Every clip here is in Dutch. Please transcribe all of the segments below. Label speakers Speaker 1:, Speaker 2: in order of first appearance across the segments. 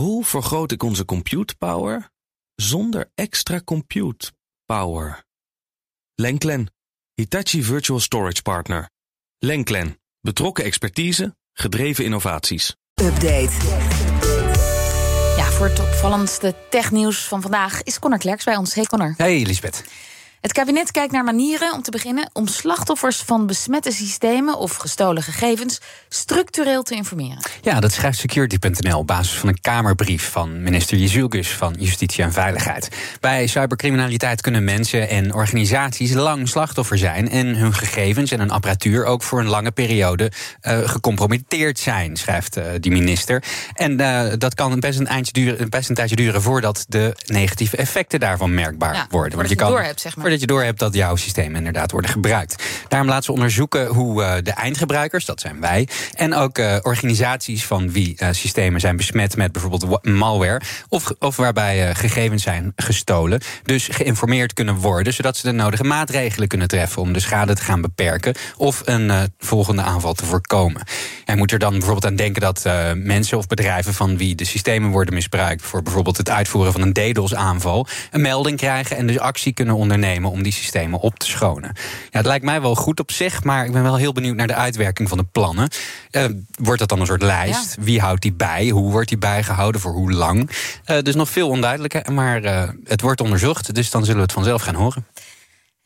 Speaker 1: Hoe vergroot ik onze compute power zonder extra compute power? Lenklen, Hitachi Virtual Storage Partner. Lenklen, betrokken expertise, gedreven innovaties.
Speaker 2: Update.
Speaker 3: Ja, voor het opvallendste technieuws van vandaag is Connor Klerks bij ons. Hey Connor.
Speaker 4: Hey Lisbeth.
Speaker 3: Het kabinet kijkt naar manieren om te beginnen om slachtoffers van besmette systemen of gestolen gegevens structureel te informeren.
Speaker 4: Ja, dat schrijft security.nl op basis van een Kamerbrief van minister Jezielgus van Justitie en Veiligheid. Bij cybercriminaliteit kunnen mensen en organisaties lang slachtoffer zijn en hun gegevens en hun apparatuur ook voor een lange periode uh, gecompromitteerd zijn, schrijft uh, die minister. En uh, dat kan best een, eindje duren, best een tijdje duren voordat de negatieve effecten daarvan merkbaar
Speaker 3: Ja,
Speaker 4: worden.
Speaker 3: voordat je
Speaker 4: kan,
Speaker 3: door hebt, zeg maar.
Speaker 4: Voordat je door hebt dat jouw systemen inderdaad worden gebruikt. Daarom laten ze onderzoeken hoe uh, de eindgebruikers, dat zijn wij, en ook uh, organisaties van wie uh, systemen zijn besmet met bijvoorbeeld malware, of, of waarbij gegevens zijn gestolen, dus geïnformeerd kunnen worden, zodat ze de nodige maatregelen kunnen treffen om de schade te gaan beperken of een volgende aanval te voorkomen. Je moet er dan bijvoorbeeld aan denken dat mensen of bedrijven van wie de systemen worden misbruikt voor bijvoorbeeld het uitvoeren van een DDoS-aanval, een melding krijgen en dus actie kunnen ondernemen om die systemen op te schonen. Ja, het lijkt mij wel goed op zich, maar ik ben wel heel benieuwd naar de uitwerking van de plannen. Uh, wordt dat dan een soort lijst? Ja. Wie houdt die bij? Hoe wordt die bijgehouden? Voor hoe lang? Uh, dus nog veel onduidelijker, maar uh, het wordt onderzocht, dus dan zullen we het vanzelf gaan horen.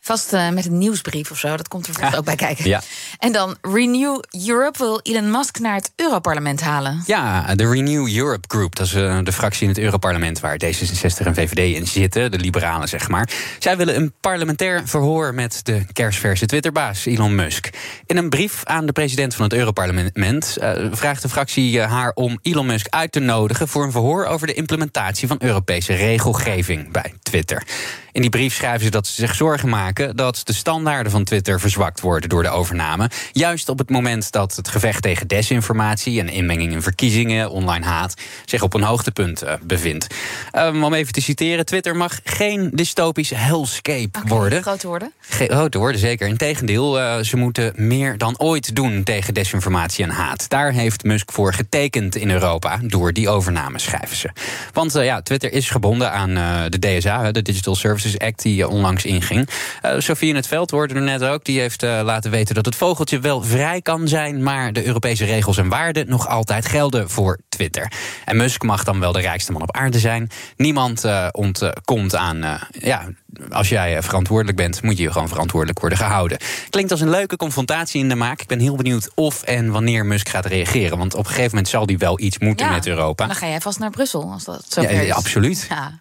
Speaker 3: Vast uh, met een nieuwsbrief of zo, dat komt er vast ook bij kijken.
Speaker 4: Ja.
Speaker 3: En dan Renew Europe wil Elon Musk naar het Europarlement halen.
Speaker 4: Ja, de Renew Europe Group, dat is uh, de fractie in het Europarlement waar D66 en VVD in zitten, de liberalen zeg maar. Zij willen een parlementair verhoor met de kersverse Twitterbaas Elon Musk. In een brief aan de president van het Europarlement uh, vraagt de fractie haar om Elon Musk uit te nodigen voor een verhoor over de implementatie van Europese regelgeving bij Twitter. In die brief schrijven ze dat ze zich zorgen maken dat de standaarden van Twitter verzwakt worden door de overname. Juist op het moment dat het gevecht tegen desinformatie en inmenging in verkiezingen, online haat, zich op een hoogtepunt uh, bevindt. Um, om even te citeren: Twitter mag geen dystopisch hellscape worden.
Speaker 3: Grote woorden.
Speaker 4: Ge- grote woorden, zeker. Integendeel, uh, ze moeten meer dan ooit doen tegen desinformatie en haat. Daar heeft Musk voor getekend in Europa door die overname, schrijven ze. Want uh, ja, Twitter is gebonden aan de DSA, de Digital Services Act, die onlangs inging. Uh, Sofie in het veld hoorde er net ook. Die heeft uh, laten weten dat het vogeltje wel vrij kan zijn, maar de Europese regels en waarden nog altijd gelden voor Twitter. En Musk mag dan wel de rijkste man op aarde zijn. Niemand uh, ontkomt aan, ja, als jij verantwoordelijk bent, moet je gewoon verantwoordelijk worden gehouden. Klinkt als een leuke confrontatie in de maak. Ik ben heel benieuwd of en wanneer Musk gaat reageren. Want op een gegeven moment zal die wel iets moeten
Speaker 3: Ja,
Speaker 4: met Europa.
Speaker 3: Dan ga jij vast naar Brussel als dat zo
Speaker 4: Ja,
Speaker 3: is.
Speaker 4: ja, absoluut.
Speaker 3: Ja.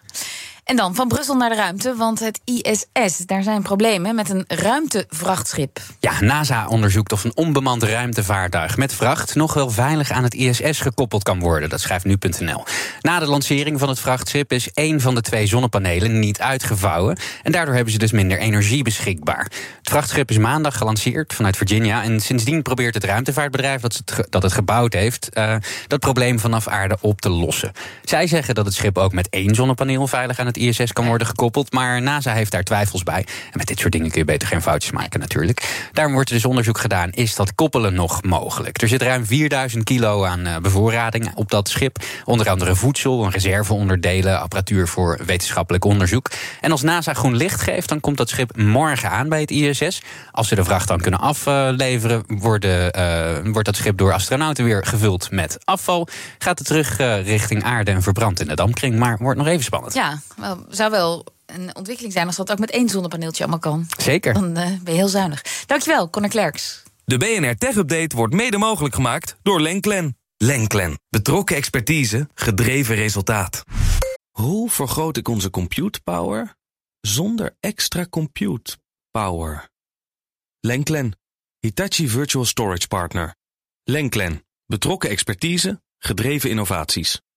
Speaker 3: En dan van Brussel naar de ruimte, want het ISS, daar zijn problemen met een ruimtevrachtschip.
Speaker 4: Ja, NASA onderzoekt of een onbemand ruimtevaartuig met vracht nog wel veilig aan het ISS gekoppeld kan worden. Dat schrijft nu.nl. Na de lancering van het vrachtschip is één van de twee zonnepanelen niet uitgevouwen. En daardoor hebben ze dus minder energie beschikbaar. Het vrachtschip is maandag gelanceerd vanuit Virginia. En sindsdien probeert het ruimtevaartbedrijf dat het, dat het gebouwd heeft, uh, dat probleem vanaf aarde op te lossen. Zij zeggen dat het schip ook met één zonnepaneel veilig aan het ISS kan worden gekoppeld. Maar NASA heeft daar twijfels bij. En met dit soort dingen kun je beter geen foutjes maken, natuurlijk. Daarom wordt er dus onderzoek gedaan: is dat koppelen nog mogelijk? Er zit ruim 4000 kilo aan uh, bevoorrading op dat schip. Onder andere voedsel, reserveonderdelen, apparatuur voor wetenschappelijk onderzoek. En als NASA groen licht geeft, dan komt dat schip morgen aan bij het ISS. Als ze de vracht dan kunnen afleveren, worden, uh, wordt dat schip door astronauten weer gevuld met afval. Gaat het terug uh, richting aarde en verbrandt in de dampkring. Maar wordt nog even spannend.
Speaker 3: Ja, wel, zou wel een ontwikkeling zijn als dat ook met één zonnepaneeltje allemaal kan.
Speaker 4: Zeker.
Speaker 3: Dan uh, ben je heel zuinig. Dankjewel, Conor Klerks.
Speaker 1: De BNR Tech Update wordt mede mogelijk gemaakt door Lenklen. Lenklen. Betrokken expertise, gedreven resultaat. Hoe vergroot ik onze compute power zonder extra compute power? Lenklen. Hitachi Virtual Storage Partner. Lenklen. Betrokken expertise, gedreven innovaties.